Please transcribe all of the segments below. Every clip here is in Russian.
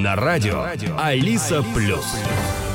на радио Алиса Плюс.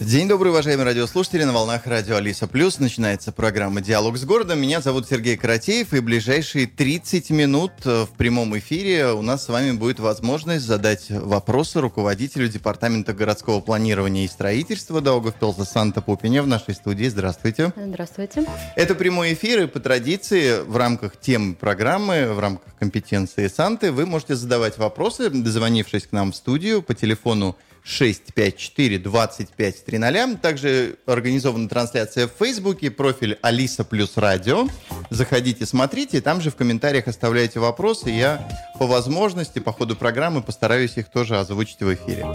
День добрый, уважаемые радиослушатели. На волнах радио Алиса Плюс начинается программа «Диалог с городом». Меня зовут Сергей Каратеев, и ближайшие 30 минут э, в прямом эфире у нас с вами будет возможность задать вопросы руководителю Департамента городского планирования и строительства Даугавпилса Санта Пупине в нашей студии. Здравствуйте. Здравствуйте. Это прямой эфир, и по традиции в рамках темы программы, в рамках компетенции Санты, вы можете задавать вопросы, дозвонившись к нам в студию по телефону 654 25 300. Также организована трансляция в Фейсбуке, профиль Алиса плюс радио. Заходите, смотрите, там же в комментариях оставляйте вопросы. Я по возможности, по ходу программы постараюсь их тоже озвучить в эфире.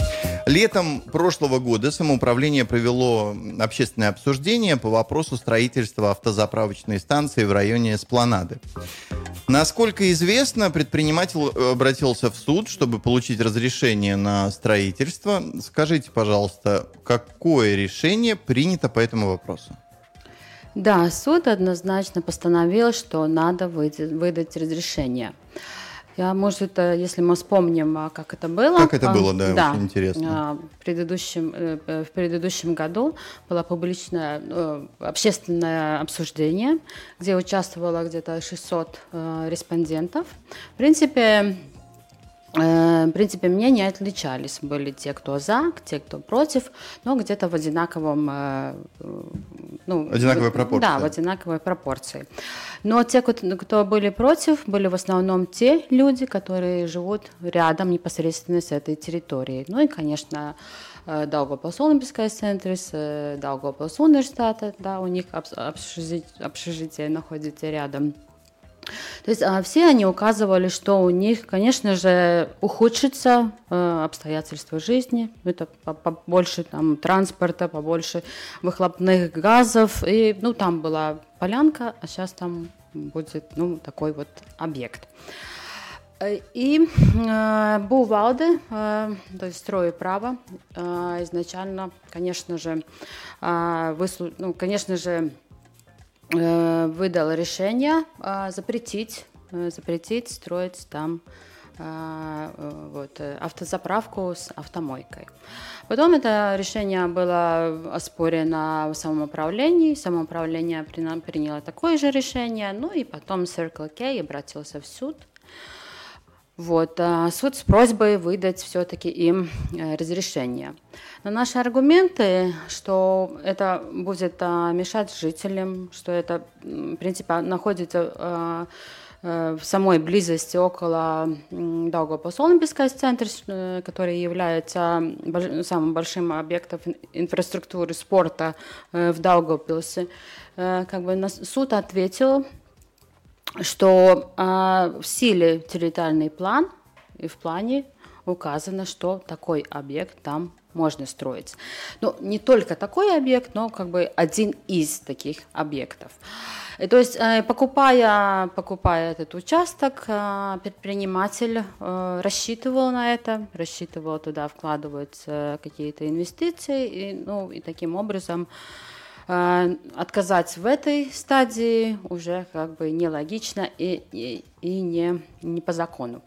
Летом прошлого года самоуправление провело общественное обсуждение по вопросу строительства автозаправочной станции в районе Эспланады. Насколько известно, предприниматель обратился в суд, чтобы получить разрешение на строительство. Скажите, пожалуйста, какое решение принято по этому вопросу? Да, суд однозначно постановил, что надо выдать, выдать разрешение. Я, может, если мы вспомним, а, как это было. Как это было, да, да очень интересно. А, в предыдущем, э, в предыдущем году было публичное э, общественное обсуждение, где участвовало где-то 600 э, респондентов. В принципе, Э, в принципе, мнения отличались. Были те, кто за, те, кто против, но где-то в одинаковом... Э, ну, Одинаковой пропорции. Да, в одинаковой пропорции. Но те, кто были против, были в основном те люди, которые живут рядом непосредственно с этой территорией. Ну и, конечно, Daugavpils Olimpiskais центrs, Daugavpils университета, да, у них общежитие, общежитие находится рядом. То есть а, все они указывали, что у них, конечно же, ухудшится э, обстоятельства жизни, это побольше там транспорта, побольше выхлопных газов, и ну там была полянка, а сейчас там будет ну такой вот объект. И э, Бувалды, э, то есть строй право, э, изначально, конечно же, э, выслу... ну, конечно же, Э, выдал решение а, запретить, э, запретить строить там а, э, вот, автозаправку с автомойкой. Потом это решение было оспорено в самоуправлении. Самоуправление приняло такое же решение. Ну и потом Circle K обратился в суд вот, а суд с просьбой выдать все-таки им э, разрешение. Но наши аргументы, что это будет а, мешать жителям, что это, в принципе, находится а, э, в самой близости около Даугавпилс Олимпийский центр, э, который является самым большим объектом инфраструктуры спорта в Даугавпилсе, как бы суд ответил что э, в силе территориальный план и в плане указано, что такой объект там можно строить. Ну, не только такой объект, но как бы один из таких объектов. И, то есть, э, покупая, покупая этот участок, э, предприниматель э, рассчитывал на это, рассчитывал туда вкладывать какие-то инвестиции, и, ну, и таким образом отказать в этой стадии уже как бы нелогично и, и, и не, не по закону.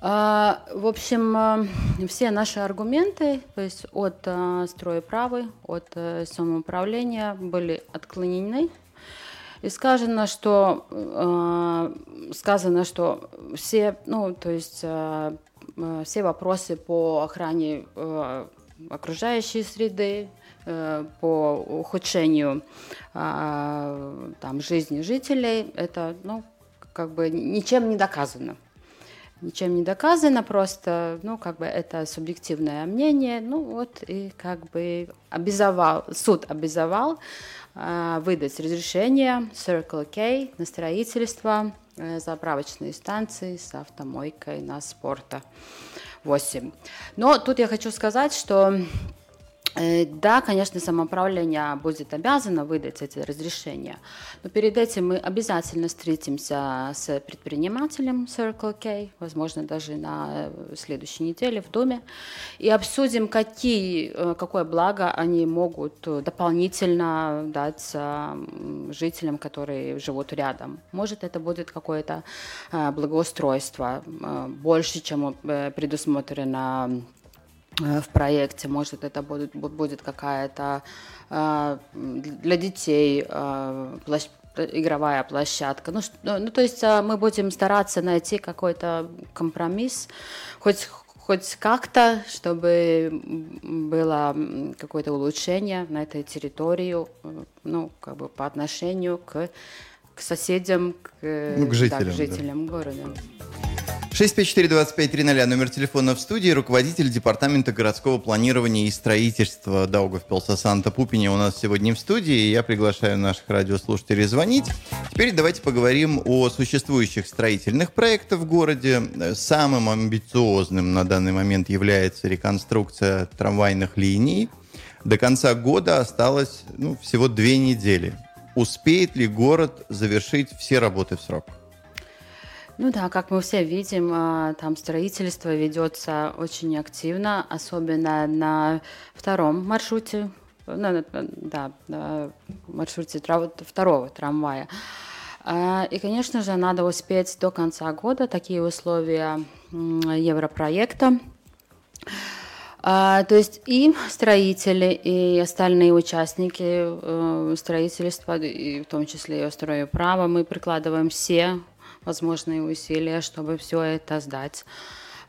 Э, в общем, э, все наши аргументы, то есть от строя правы, от самоуправления были отклонены. И сказано, что сказано, что все, ну, то есть все вопросы по охране окружающей среды, Э, по ухудшению а, там, жизни жителей, это ну, как бы ничем не доказано. Ничем не доказано, просто, ну, как бы это субъективное мнение, ну, вот, и как бы обязовал, суд обязовал э, выдать разрешение Circle K на строительство э, заправочной станции с автомойкой на спорта 8. Но тут я хочу сказать, что Э, да, конечно, самоуправление будет обязано выдать эти разрешения, но перед этим мы обязательно встретимся с предпринимателем Circle K, возможно, даже на следующей неделе в доме, и обсудим, какие, э, какое благо они могут дополнительно дать жителям, которые живут рядом. Может, это будет какое-то э, благоустройство больше, чем предусмотрено Э, в проекте. Может, это будет, будет какая-то э, для детей э, игровая площадка. Ну, ну, то есть мы будем стараться найти какой-то компромисс, хоть хоть как-то, чтобы было какое-то улучшение на этой территории, ну, как бы по отношению к, к соседям, к, ну, к жителям, да, к жителям да. города. 654-2530, номер телефона в студии, руководитель Департамента городского планирования и строительства Даугавпилса Санта Пупиня у нас сегодня в студии, я приглашаю наших радиослушателей звонить. Теперь давайте поговорим о существующих строительных проектах в городе. Самым амбициозным на данный момент является реконструкция трамвайных линий. До конца года осталось ну, всего две недели. Успеет ли город завершить все работы в срок? Ну да, как мы все видим, а, там строительство ведется очень активно, особенно на втором маршруте, ну, да, маршруте второго трамвая. А, и, конечно же, надо успеть до конца года такие условия европроекта. А, то есть и строители, и остальные участники э, строительства, и в том числе и строю право, мы прикладываем все возможные усилия, чтобы все это сдать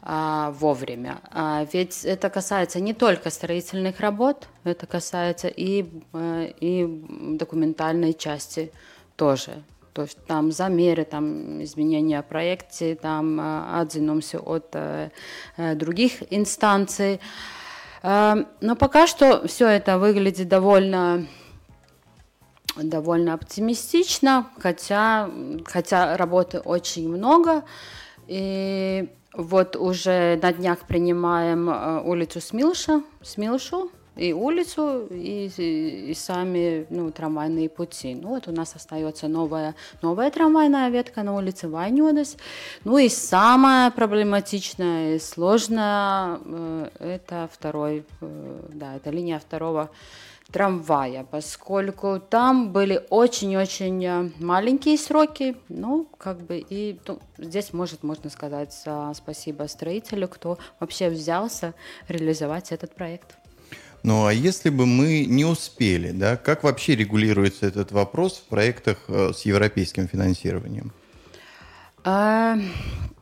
а, вовремя. А, ведь это касается не только строительных работ, это касается и, а, и документальной части тоже. То есть там замеры, там изменения проекте, там а, отзываемся от а, других инстанций. Но пока что все это выглядит довольно довольно оптимистично, хотя, хотя работы очень много. И вот уже на днях принимаем э, улицу Смилша, Смилшу, и улицу, и, и, и сами ну, трамвайные пути. Ну вот у нас остается новая, новая трамвайная ветка на улице Вайнёдес. Ну и самое проблематичное и сложное э, это второй, э, да, это линия второго трамвая, поскольку там были очень-очень э, маленькие сроки, ну, как бы, и ну, здесь, может, можно сказать спасибо строителю, кто вообще взялся реализовать этот проект. Ну, а если бы мы не успели, да, как вообще регулируется этот вопрос в проектах э, с европейским финансированием? А,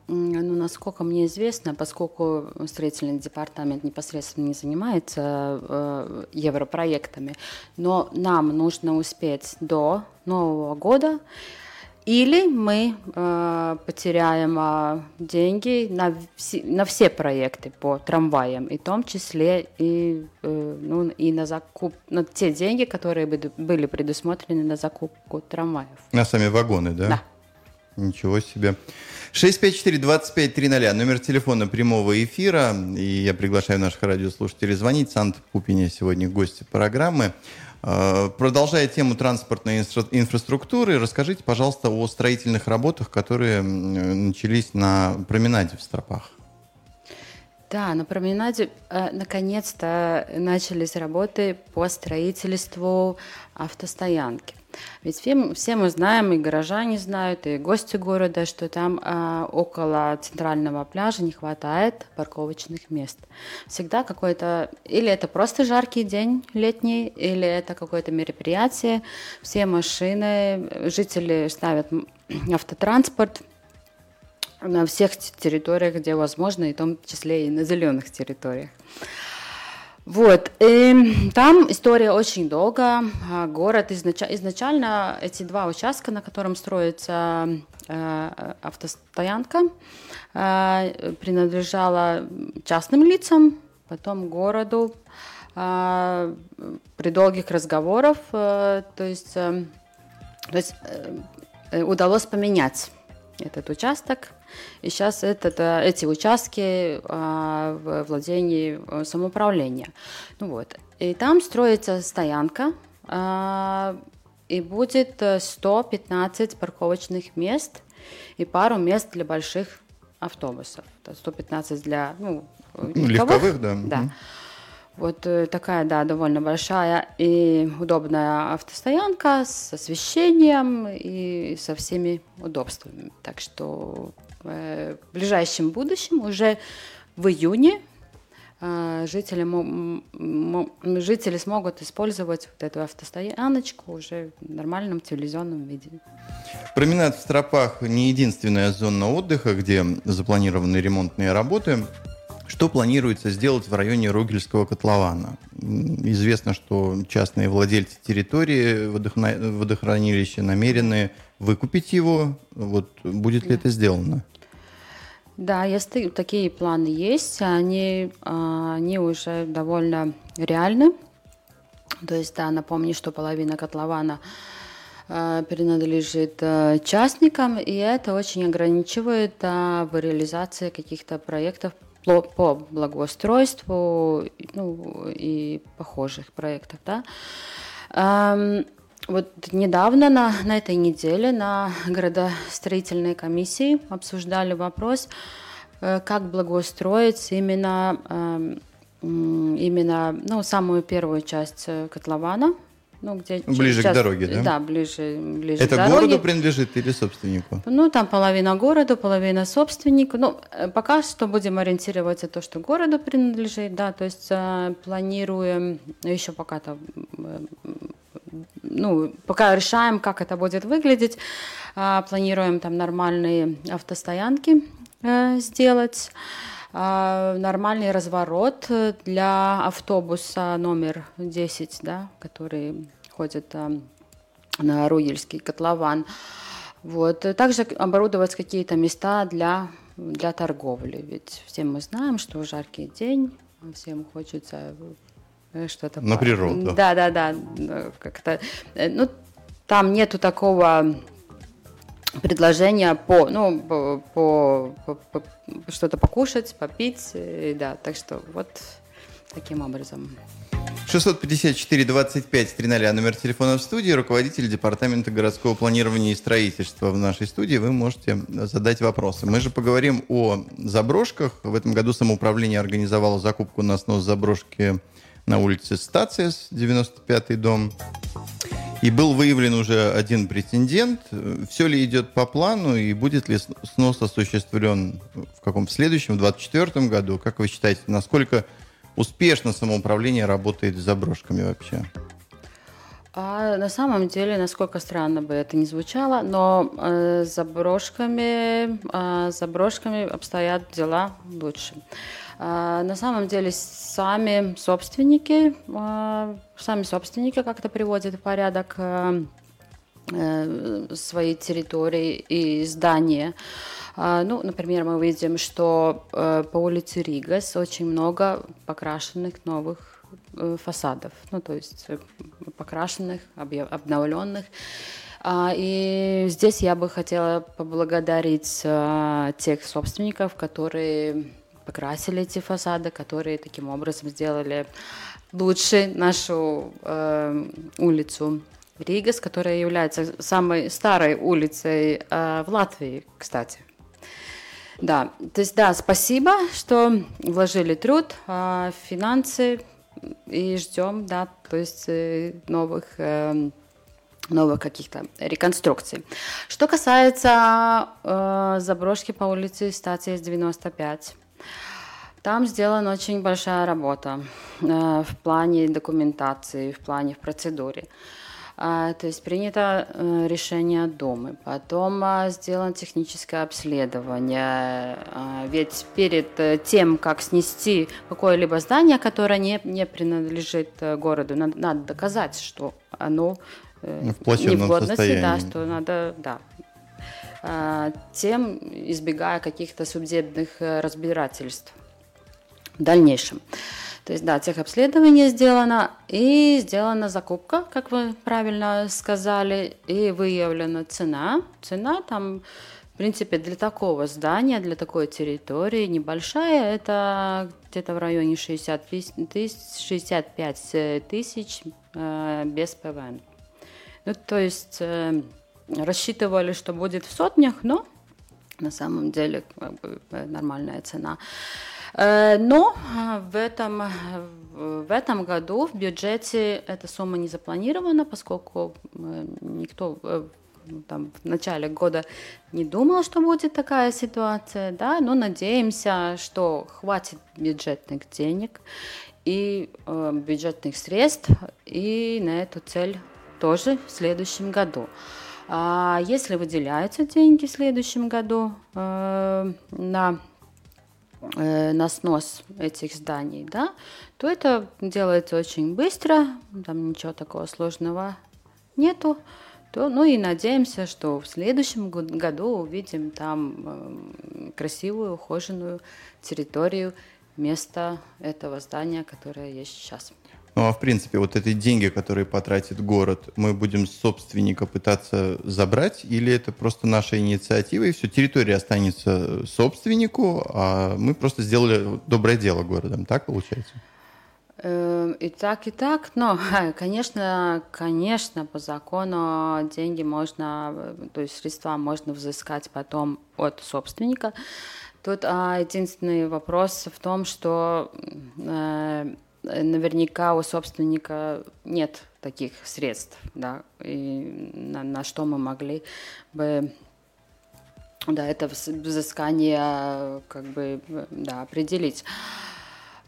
ну, насколько мне известно, поскольку строительный департамент непосредственно не занимается э, европроектами, но нам нужно успеть до Нового года, или мы э, потеряем э, деньги на, все, на все проекты по трамваям, и в том числе и, э, ну, и на закуп, на те деньги, которые были предусмотрены на закупку трамваев. На сами вагоны, да? Да. Ничего себе. 654-2530, номер телефона прямого эфира. И я приглашаю наших радиослушателей звонить. Санта Пупиня сегодня гости программы. А, продолжая тему транспортной инфра- инфраструктуры, расскажите, пожалуйста, о строительных работах, которые начались на променаде в Стропах. Да, на променаде э, наконец-то начались работы по строительству автостоянки. Ведь все, все мы знаем, и горожане знают, и гости города, что там э, около центрального пляжа не хватает парковочных мест. Всегда какой-то, или это просто жаркий день летний, или это какое-то мероприятие, все машины, жители ставят автотранспорт, на всех территориях, где возможно, и в том числе и на зеленых территориях. Вот, и там история очень долго. А, город изнач... изначально эти два участка, на котором строится э, автостоянка, э, принадлежала частным лицам, потом городу. Э, при долгих разговорах, э, то есть, э, то есть э, удалось поменять этот участок. И сейчас этот, эти участки в владении самоуправления. Ну вот. И там строится стоянка, и будет 115 парковочных мест и пару мест для больших автобусов. 115 для ну, легковых, легковых да. да. Вот э, такая, да, довольно большая и удобная автостоянка с освещением и со всеми удобствами. Так что э, в ближайшем будущем, уже в июне, э, жители, жители смогут использовать вот эту автостояночку уже в нормальном телевизионном виде. Променад в Стропах не единственная зона отдыха, где запланированы ремонтные работы. Что планируется сделать в районе Ругельского котлована? Известно, что частные владельцы территории водохранилища намерены выкупить его. Вот будет ли это сделано? Да, если такие планы есть, они, а, они уже довольно реальны. То есть, да, напомню, что половина котлована а, принадлежит а, частникам, и это очень ограничивает в реализации каких-то проектов по благоустройству ну, и похожих проектов. Да. Эм, вот недавно на, на этой неделе на градостроительной комиссии обсуждали вопрос, э, как благоустроить именно, э, именно ну, самую первую часть э, котлована, ну, где ближе сейчас, к дороге, да? Да, ближе, ближе Это к дороге. городу принадлежит или собственнику? Ну, там половина городу, половина собственнику. Ну, э, пока что будем ориентироваться то, что городу принадлежит, да, то есть э, планируем еще пока то э, ну, пока решаем, как это будет выглядеть, э, планируем там нормальные автостоянки э, сделать э, нормальный разворот для автобуса номер 10, да, который ходит э, на Руельский котлован. Вот. Также оборудовать какие-то места для, для торговли. Ведь все мы знаем, что жаркий день, всем хочется э, что-то... На природу. Да, да, да. Как-то, э, ну, там нету такого предложения по, ну, по, по, по, по что-то покушать, попить, и, да, так что вот таким образом. 654-25 13 номер телефона в студии, руководитель департамента городского планирования и строительства в нашей студии. Вы можете задать вопросы. Мы же поговорим о заброшках. В этом году самоуправление организовало закупку на снос заброшки на улице Стация, 95-й дом. И был выявлен уже один претендент. Все ли идет по плану и будет ли снос осуществлен в каком в следующем, в 2024 году? Как вы считаете, насколько успешно самоуправление работает с заброшками вообще? А на самом деле, насколько странно бы это ни звучало, но э, заброшками, э, заброшками обстоят дела лучше. А, на самом деле сами собственники, а, сами собственники как-то приводят в порядок э, э, свои территории и здания. А, ну, например, мы видим, что э, по улице Ригас очень много покрашенных новых фасадов, ну, то есть покрашенных, обновленных. И здесь я бы хотела поблагодарить тех собственников, которые покрасили эти фасады, которые таким образом сделали лучше нашу э, улицу Ригас, которая является самой старой улицей э, в Латвии, кстати. Да, то есть да, спасибо, что вложили труд, э, финансы и ждем, да, то есть э, новых э, новых каких-то реконструкций. Что касается э, заброшки по улице Статия 95, там сделана очень большая работа э, в плане документации, в плане в процедуре. А, то есть принято э, решение Думы, потом а, сделано техническое обследование. А, ведь перед э, тем, как снести какое-либо здание, которое не, не принадлежит городу, надо, надо доказать, что оно в не в годности, да, что надо, да, тем избегая каких-то судебных разбирательств в дальнейшем. То есть, да, техобследование сделано, и сделана закупка, как вы правильно сказали, и выявлена цена. Цена там В принципе, для такого здания, для такой территории небольшая, это где-то в районе 60 тысяч, 65 тысяч э, без ПВН. Ну, то есть э, рассчитывали, что будет в сотнях, но на самом деле как бы, нормальная цена. Но э, в этом, в этом году в бюджете эта сумма не запланирована, поскольку никто там, в начале года не думал, что будет такая ситуация, да, но надеемся, что хватит бюджетных денег и э, бюджетных средств и на эту цель тоже в следующем году. А если выделяются деньги в следующем году э, на э, на снос этих зданий, да, то это делается очень быстро, там ничего такого сложного нету то, ну и надеемся, что в следующем году увидим там э, красивую, ухоженную территорию место этого здания, которое есть сейчас. Ну а в принципе, вот эти деньги, которые потратит город, мы будем собственника пытаться забрать, или это просто наша инициатива, и все, территория останется собственнику, а мы просто сделали доброе дело городом, так получается? Эм, и так, и так, но, конечно, конечно, по закону деньги можно, то есть средства можно взыскать потом от собственника. Тут а, единственный вопрос в том, что э, наверняка у собственника нет таких средств, да, и на, на что мы могли бы да, это взыскание как бы да, определить.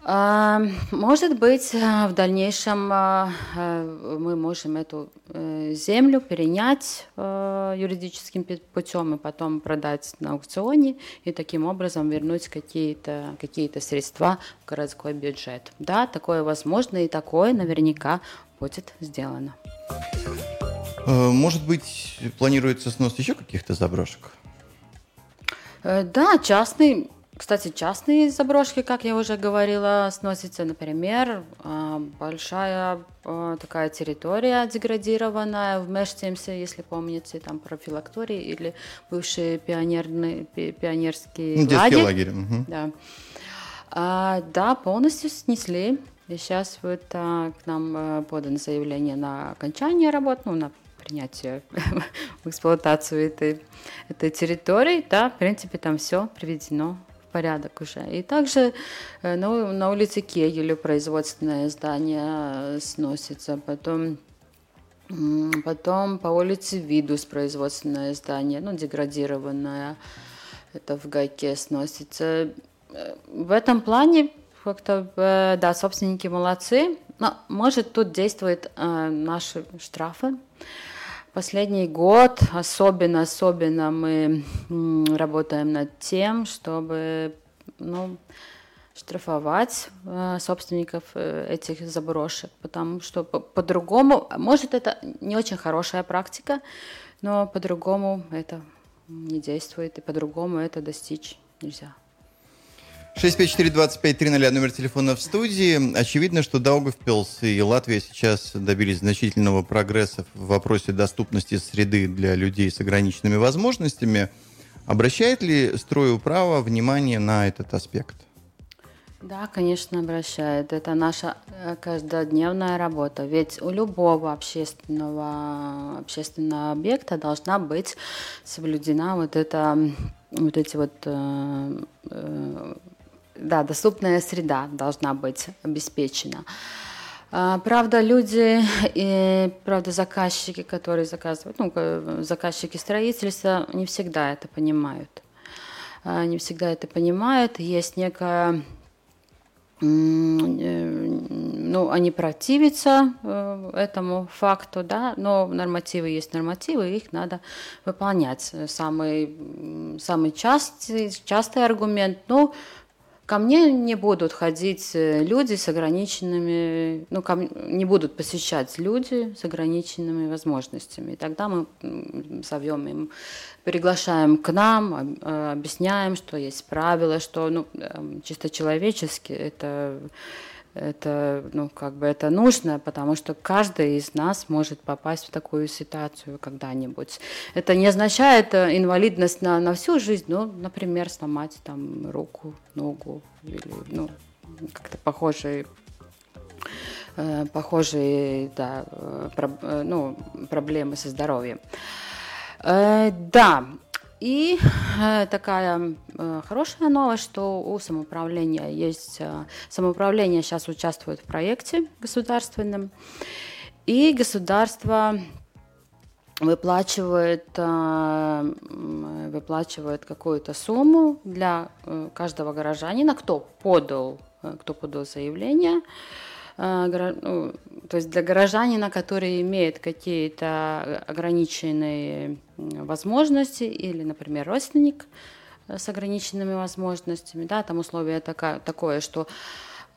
А, может быть, э, в дальнейшем э, э, мы можем эту землю перенять юридическим путем и потом продать на аукционе и таким образом вернуть какие-то какие средства в городской бюджет. Да, такое возможно и такое наверняка будет сделано. Может быть, планируется снос еще каких-то заброшек? Да, частный кстати, частные заброшки, как я уже говорила, сносятся, например, а, большая а, такая территория деградированная в Мештемсе, если помните, там про филактории или бывшие пионерные, пионерские ну, лагерь. лагерь. Угу. Да. А, да, полностью снесли. И сейчас вот а, к нам подано заявление на окончание работ, ну, на принятие в эксплуатацию этой, этой территории. Да, в принципе, там все приведено порядок уже. И также на, на улице Кегелю производственное здание э, сносится, потом Потом по улице Видус производственное здание, ну, деградированное, это в Гайке сносится. Э, в этом плане как-то, да, собственники молодцы, но, может, тут действуют э, наши штрафы. Последний год особенно, особенно мы работаем над тем, чтобы ну, штрафовать э, собственников э, этих заброшек, потому что по-другому, может это не очень хорошая практика, но по-другому это не действует, и по-другому это достичь нельзя. 654-2530, номер телефона в студии. Очевидно, что Даугавпилс и Латвия сейчас добились значительного прогресса в вопросе доступности среды для людей с ограниченными возможностями. Обращает ли стройуправа внимание на этот аспект? Да, конечно, обращает. Это наша э, каждодневная работа. Ведь у любого общественного, общественного объекта должна быть соблюдена вот это вот эти вот э, э, да, доступная среда должна быть обеспечена. А, правда, люди и правда заказчики, которые заказывают, ну, заказчики строительства, не всегда это понимают. А, не всегда это понимают. Есть некая э, ну, они противятся э, этому факту, да, но нормативы есть нормативы, их надо выполнять. Самый, самый частый, частый аргумент, ну, Ко мне не будут ходить э, люди с ограниченными, ну, ко не будут посещать люди с ограниченными возможностями. И тогда мы зовем им, приглашаем к нам, э, объясняем, что есть правила, что ну, эм, чисто человечески это это, ну, как бы это нужно, потому что каждый из нас может попасть в такую ситуацию когда-нибудь. Это не означает э, инвалидность на, на всю жизнь, ну, например, сломать там руку, ногу или, ну, как-то похожие э, похожие да, э, про, ну, проблемы со здоровьем. Да, и э, такая э, хорошая новость, что у самоуправления есть... Э, самоуправление сейчас участвует в проекте государственном, и государство выплачивает, выплачивает какую-то сумму для каждого горожанина, кто подал, кто подал заявление, ну, то есть для горожанина, который имеет какие-то ограниченные возможности или, например, родственник э, с ограниченными возможностями, да, там условие такое, такое что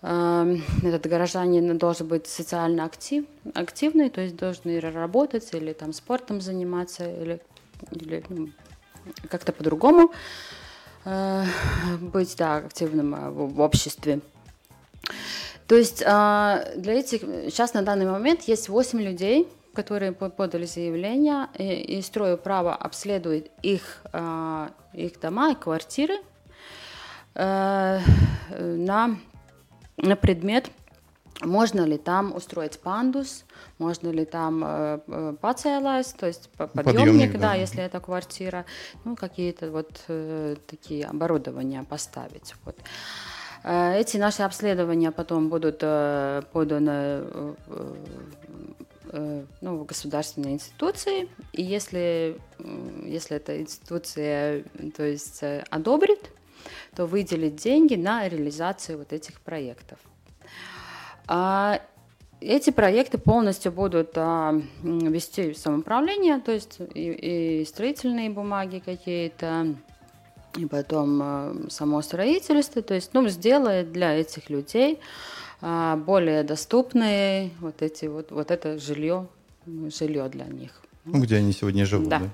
э, этот горожанин должен быть социально актив, активный, то есть должен работать или там спортом заниматься или, или ну, как-то по-другому э, быть да, активным э, в, в обществе. То есть а, для этих сейчас на данный момент есть 8 людей, которые подали заявление, и, и строю право обследует их, а, их дома и квартиры э, на, на предмет, можно ли там устроить пандус, можно ли там э, э пацелась, то есть подъемник, подъемник да, да, если это квартира, ну какие-то вот э, такие оборудования поставить. Вот. Э, эти наши обследования потом будут э, поданы э, ну, в государственные институции, и если, если эта институция то есть, одобрит, то выделит деньги на реализацию вот этих проектов. А эти проекты полностью будут а, вести самоуправление, то есть и, и строительные бумаги какие-то, и потом э, само строительство, то есть, ну, сделает для этих людей э, более доступные вот эти вот, вот это жилье, жилье для них. Ну, где они сегодня живут, да? да?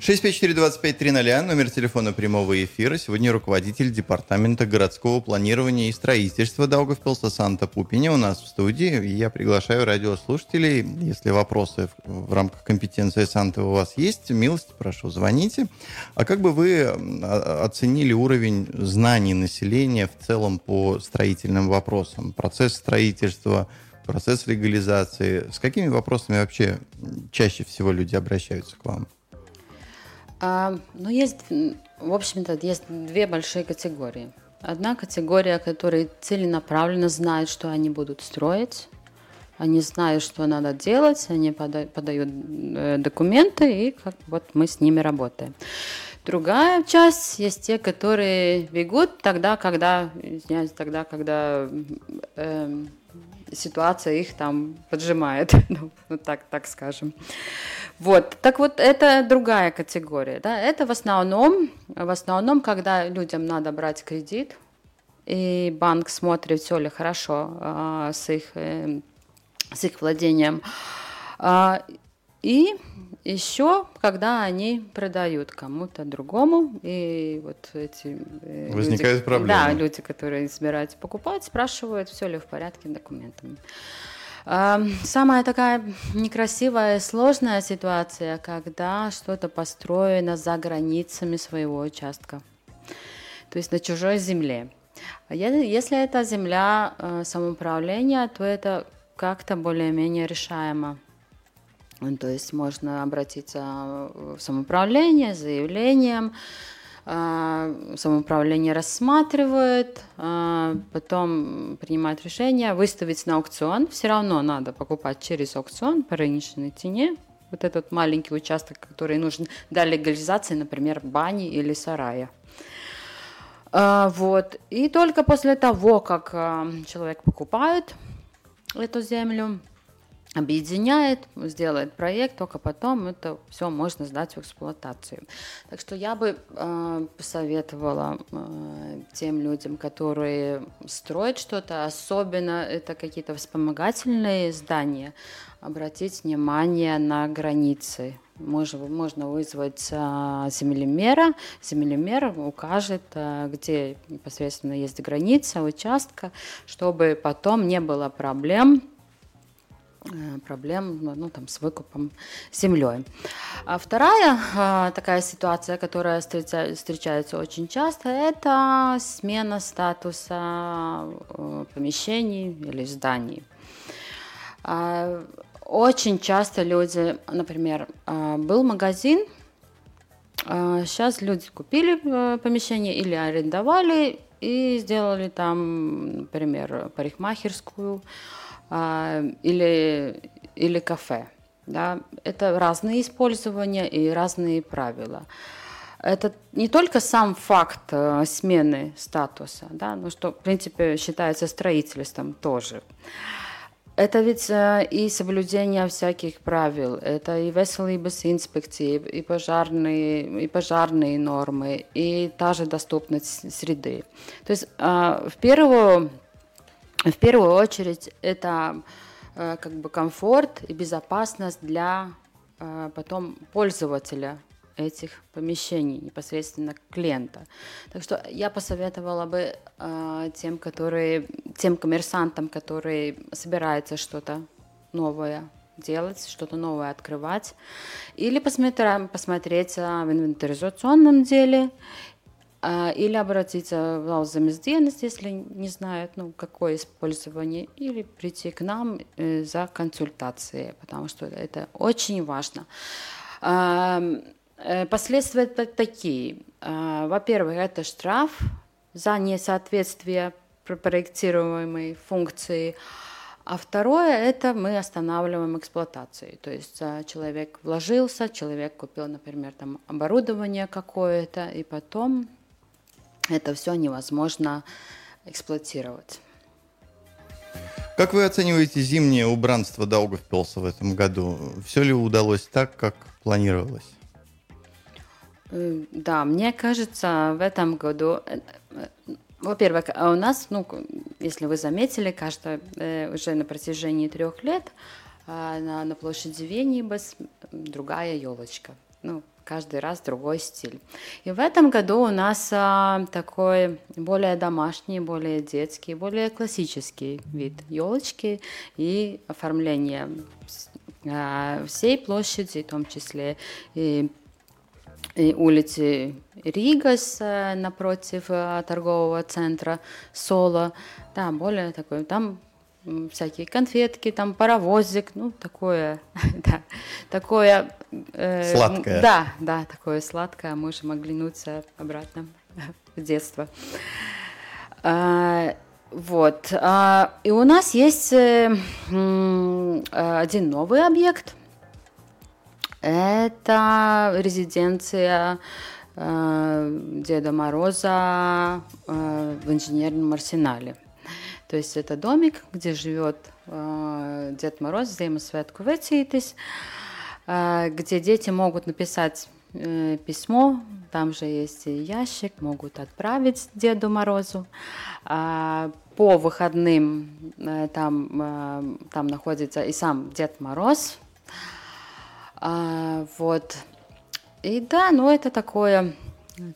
654-2530, номер телефона прямого эфира. Сегодня руководитель Департамента городского планирования и строительства Даугавпилса Санта Пупиня у нас в студии. Я приглашаю радиослушателей, если вопросы в, в рамках компетенции Санта у вас есть, милости прошу, звоните. А как бы вы оценили уровень знаний населения в целом по строительным вопросам? Процесс строительства, процесс легализации. С какими вопросами вообще чаще всего люди обращаются к вам? А, ну, есть, в общем-то, есть две большие категории. Одна категория, которые целенаправленно знают, что они будут строить, они знают, что надо делать, они подают, э, документы, и как вот мы с ними работаем. Другая часть есть те, которые бегут тогда, когда, извиняюсь, тогда, когда э, ситуация их там поджимает, ну, ну так, так скажем. Вот, так вот, это другая категория, да, это в основном, в основном, когда людям надо брать кредит, и банк смотрит, все ли хорошо а, с, их, э, с их владением, а, и еще, когда они продают кому-то другому, и вот эти... Э, Возникают люди, проблемы. Да, люди, которые собираются покупать, спрашивают, все ли в порядке с документами. Самая такая некрасивая и сложная ситуация, когда что-то построено за границами своего участка, то есть на чужой земле. А если это земля э, самоуправления, то это как-то более-менее решаемо. То есть можно обратиться в самоуправление с заявлением, а, самоуправление рассматривает, а, потом принимает решение выставить на аукцион. Все равно надо покупать через аукцион по рыночной цене. Вот этот маленький участок, который нужен для легализации, например, бани или сарая. А, вот. И только после того, как человек покупает эту землю, объединяет, сделает проект, только потом это все можно сдать в эксплуатацию. Так что я бы э, посоветовала э, тем людям, которые строят что-то, особенно это какие-то вспомогательные здания, обратить внимание на границы. Можно, можно вызвать э, землемера, землемер укажет, э, где непосредственно есть граница участка, чтобы потом не было проблем проблем ну, там, с выкупом землей. А вторая а, такая ситуация, которая встречается очень часто, это смена статуса э, помещений или зданий. А, очень часто люди, например, а, был магазин, сейчас люди купили э, помещение или арендовали и сделали там, например, парикмахерскую, а, или, или кафе. Да? Это разные использования и разные правила. Это не только сам факт э, смены статуса, да, но что, в принципе, считается строительством тоже. Это ведь э, и соблюдение всяких правил, это и веселые инспекции, и пожарные, и пожарные нормы, и та же доступность среды. То есть э, в первую в первую очередь это э, как бы комфорт и безопасность для э, потом пользователя этих помещений, непосредственно клиента. Так что я посоветовала бы э, тем, которые, тем коммерсантам, которые собираются что-то новое делать, что-то новое открывать, или посмотреть, посмотреть в инвентаризационном деле, или обратиться в зал замездеятельности, если не знают, ну, какое использование, или прийти к нам э, за консультацией, потому что это очень важно. Э, последствия такие. А, во-первых, это штраф за несоответствие проектируемой функции. А второе – это мы останавливаем эксплуатацию. То есть а, человек вложился, человек купил, например, там оборудование какое-то, и потом это все невозможно эксплуатировать. Как вы оцениваете зимнее убранство Даугавпилса в этом году? Все ли удалось так, как планировалось? Э, да, мне кажется, в этом году, э, э, во-первых, а у нас, ну, если вы заметили, кажется, уже на протяжении трех лет на, на площади Венибас другая елочка. Ну, каждый раз другой стиль. И в этом году у нас а, такой более домашний, более детский, более классический вид елочки и оформление а, всей площади, в том числе и, и улицы Ригас а, напротив а, торгового центра Соло. Да, более такой, там всякие конфетки, там паровозик, ну такое, да, такое э, сладкое. Да, да, такое сладкое. Можем оглянуться обратно в детство. А, вот. А, и у нас есть э, один новый объект. Это резиденция э, Деда Мороза э, в инженерном арсенале. То есть это домик, где живет э, Дед Мороз, Ziemassvētku vecītis, э, где дети могут написать э, письмо, там же есть ящик, могут отправить Деду Морозу. Э, по выходным э, там, э, там находится и сам Дед Мороз. Э, вот. И да, ну это такое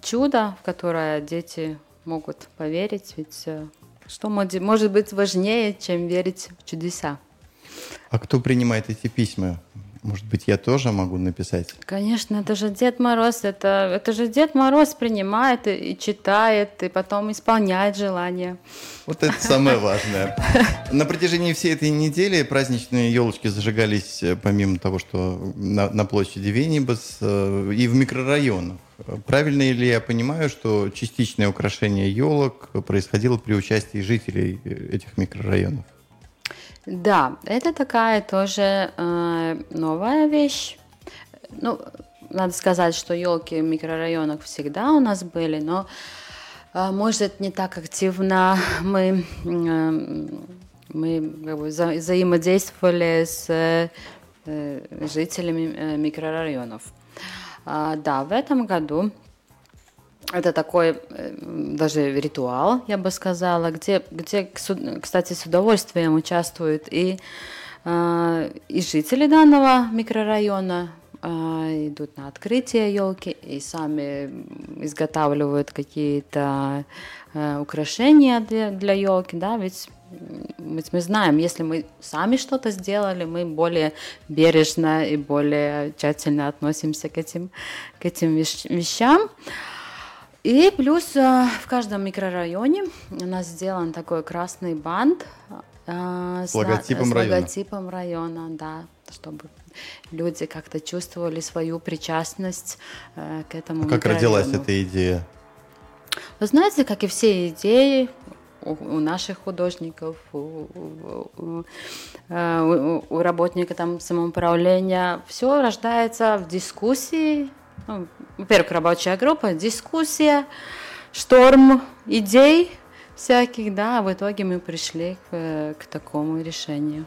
чудо, в которое дети могут поверить, ведь э, что может быть важнее, чем верить в чудеса? А кто принимает эти письма? Может быть, я тоже могу написать? Конечно, это же Дед Мороз. Это, это же Дед Мороз принимает и, и читает, и потом исполняет желания. Вот это самое важное. На протяжении всей этой недели праздничные елочки зажигались, э, помимо того, что на, на площади Венибас, э, и в микрорайонах. Правильно ли я понимаю, что частичное украшение елок происходило при участии жителей э, этих микрорайонов? Да, это такая тоже э, новая вещь. Ну, надо сказать, что елки в микрорайонах всегда у нас были, но э, может не так активно мы э, мы как бы, вза взаимодействовали с э, жителями э, микрорайонов. А, да, в этом году это такой э, даже ритуал, я бы сказала, где, где кстати, с удовольствием участвуют и, э, и жители данного микрорайона, э, идут на открытие елки и сами изготавливают какие-то украшения для, елки, да, ведь ведь мы знаем, если мы сами что-то сделали, мы более бережно и более тщательно относимся к этим, к этим вещам. И плюс э, в каждом микрорайоне у нас сделан такой красный бант э, с логотипом, с района. логотипом района, да, чтобы люди как-то чувствовали свою причастность э, к этому. А как родилась эта идея? Вы знаете, как и все идеи, у, у наших художников, у, у, у, у работника там самоуправления, все рождается в дискуссии, ну, во-первых, рабочая группа, дискуссия, шторм идей всяких, да, а в итоге мы пришли к, к такому решению.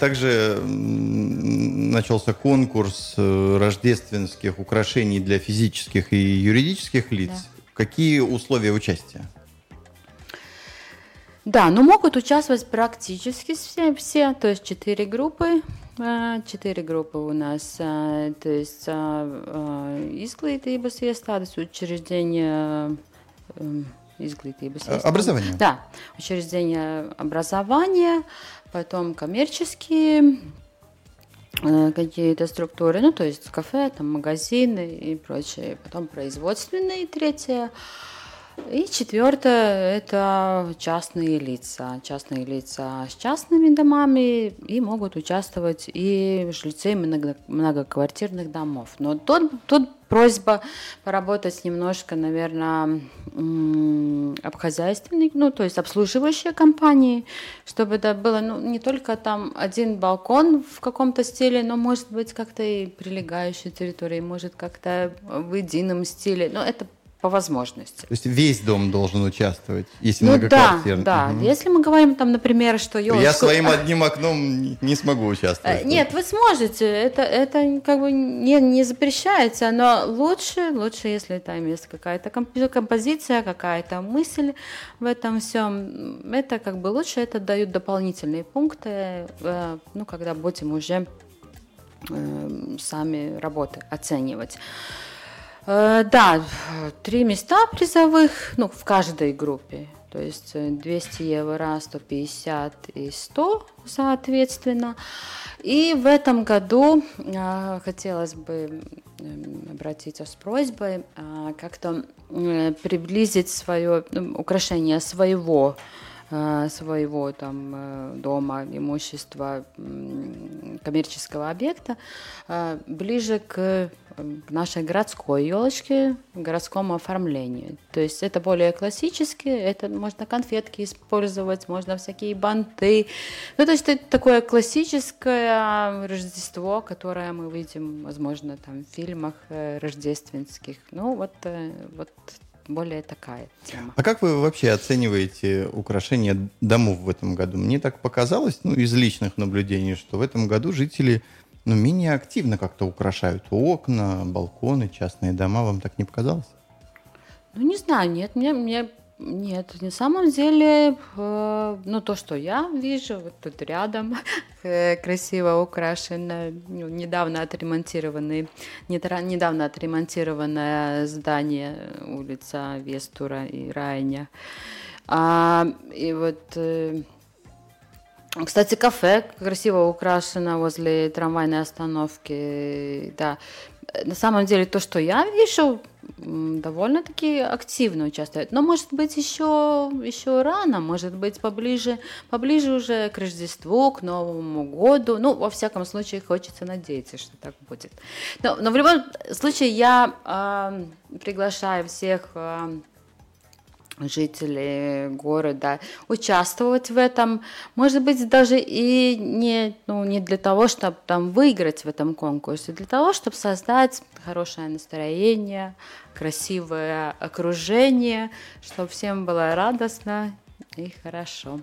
Также начался конкурс э, рождественских украшений для физических и юридических лиц. Да. Какие условия участия? Да, но могут участвовать практически все, все то есть четыре группы четыре группы у нас, а, то есть изглītības iestādes, учреждения изглītības iestādes. Образование. Да, учреждения образования, потом коммерческие э, какие-то структуры, ну, то есть кафе, там, магазины и прочее, потом производственные, третье, и четвертое – это частные лица. Частные лица с частными домами и могут участвовать и жильцы много, многоквартирных домов. Но тут, тут просьба поработать немножко, наверное, обхозяйственной, ну, то есть обслуживающие компании, чтобы это было ну, не только там один балкон в каком-то стиле, но может быть как-то и прилегающей территории, может как-то в едином стиле. Но это по возможности. То есть весь дом должен участвовать, если ну, Да, да. Угу. Если мы говорим там, например, что елочку... Я своим одним окном не смогу участвовать. Э, нет, вы сможете. Это, это как бы не, не запрещается, но лучше, лучше, если там есть какая-то композиция, какая-то мысль в этом всем. Это как бы лучше, это дают дополнительные пункты, э, ну, когда будем уже э, сами работы оценивать. Э, да, три места призовых, ну, в каждой группе. То есть 200 э, евро, 150 и 100, соответственно. И в этом году э, хотелось бы э, обратиться с просьбой как-то приблизить свое ну, украшение своего своего там дома, имущества, коммерческого объекта ближе к нашей городской елочке, городскому оформлению. То есть это более классически, это можно конфетки использовать, можно всякие банты. Ну, то есть это такое классическое Рождество, которое мы видим, возможно, там в фильмах рождественских. Ну, вот, вот более такая тема. А как вы вообще оцениваете украшения домов в этом году? Мне так показалось, ну, из личных наблюдений, что в этом году жители ну, менее активно как-то украшают окна, балконы, частные дома. Вам так не показалось? Ну, не знаю, нет, мне, мне нет, на самом деле, э, ну то, что я вижу, вот тут рядом э, красиво украшено, ну, недавно отремонтированный, недавно отремонтированное здание улица Вестура и Райня. А, и вот, э, кстати, кафе красиво украшено возле трамвайной остановки, да. На самом деле, то, что я вижу, довольно-таки активно участвует. Но может быть еще, еще рано, может быть поближе, поближе уже к Рождеству, к Новому году. Ну, во всяком случае, хочется надеяться, что так будет. Но, но в любом случае я э, приглашаю всех э, жителей города участвовать в этом. Может быть, даже и не, ну, не для того, чтобы там выиграть в этом конкурсе, для того, чтобы создать хорошее настроение, красивое окружение, чтобы всем было радостно и хорошо.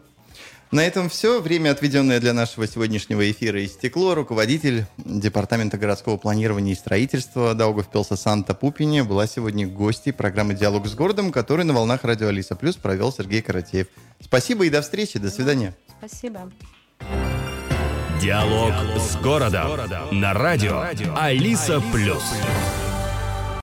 На этом все. Время, отведенное для нашего сегодняшнего эфира, истекло. Руководитель Департамента городского планирования и строительства Даугавпилса Санта Пупини была сегодня гостьей программы «Диалог с городом», который на волнах радио Алиса Плюс провел Сергей Каратеев. Спасибо и до встречи. До свидания. Спасибо. Диалог с городом на радио Алиса Плюс.